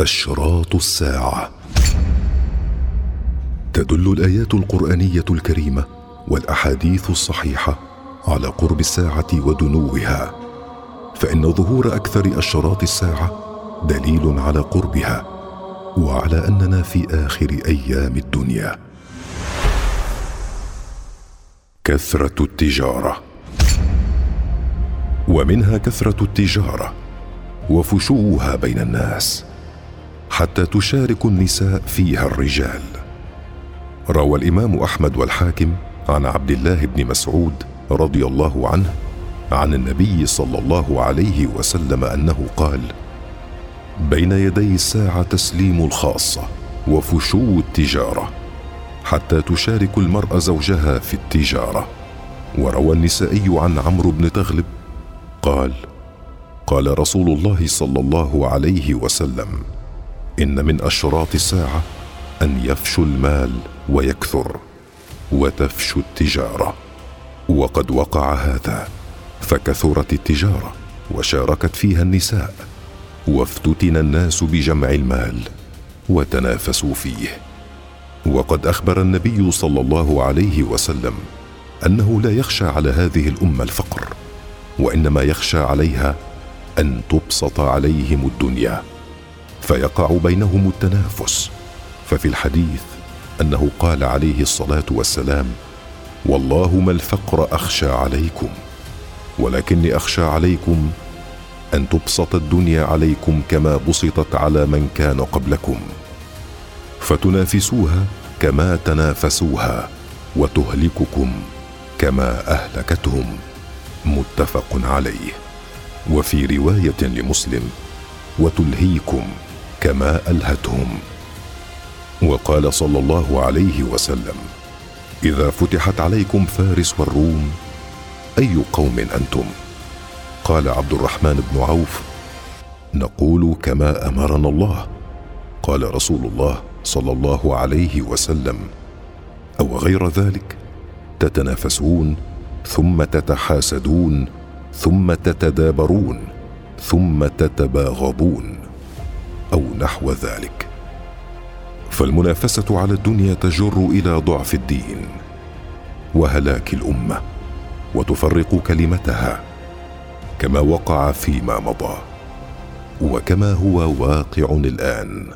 اشراط الساعة. تدل الآيات القرآنية الكريمة والأحاديث الصحيحة على قرب الساعة ودنوها. فإن ظهور أكثر اشراط الساعة دليل على قربها وعلى أننا في آخر أيام الدنيا. كثرة التجارة. ومنها كثرة التجارة وفشوها بين الناس. حتى تشارك النساء فيها الرجال. روى الإمام أحمد والحاكم عن عبد الله بن مسعود رضي الله عنه عن النبي صلى الله عليه وسلم أنه قال بين يدي الساعة تسليم الخاصة وفشو التجارة حتى تشارك المراه زوجها في التجارة وروى النسائي عن عمرو بن تغلب قال قال رسول الله صلى الله عليه وسلم إن من أشراط الساعة أن يفشو المال ويكثر وتفشو التجارة. وقد وقع هذا فكثرت التجارة وشاركت فيها النساء وافتتن الناس بجمع المال وتنافسوا فيه. وقد أخبر النبي صلى الله عليه وسلم أنه لا يخشى على هذه الأمة الفقر وإنما يخشى عليها أن تبسط عليهم الدنيا. فيقع بينهم التنافس. ففي الحديث أنه قال عليه الصلاة والسلام والله ما الفقر أخشى عليكم ولكني أخشى عليكم أن تبسط الدنيا عليكم كما بسطت على من كان قبلكم فتنافسوها كما تنافسوها وتهلككم كما أهلكتهم. متفق عليه. وفي رواية لمسلم وتلهيكم كما ألهتهم. وقال صلى الله عليه وسلم إذا فتحت عليكم فارس والروم أي قوم أنتم؟ قال عبد الرحمن بن عوف نقول كما أمرنا الله. قال رسول الله صلى الله عليه وسلم أو غير ذلك؟ تتنافسون ثم تتحاسدون ثم تتدابرون ثم تتباغضون. أو نحو ذلك. فالمنافسة على الدنيا تجر إلى ضعف الدين وهلاك الأمة وتفرق كلمتها كما وقع فيما مضى وكما هو واقع الآن.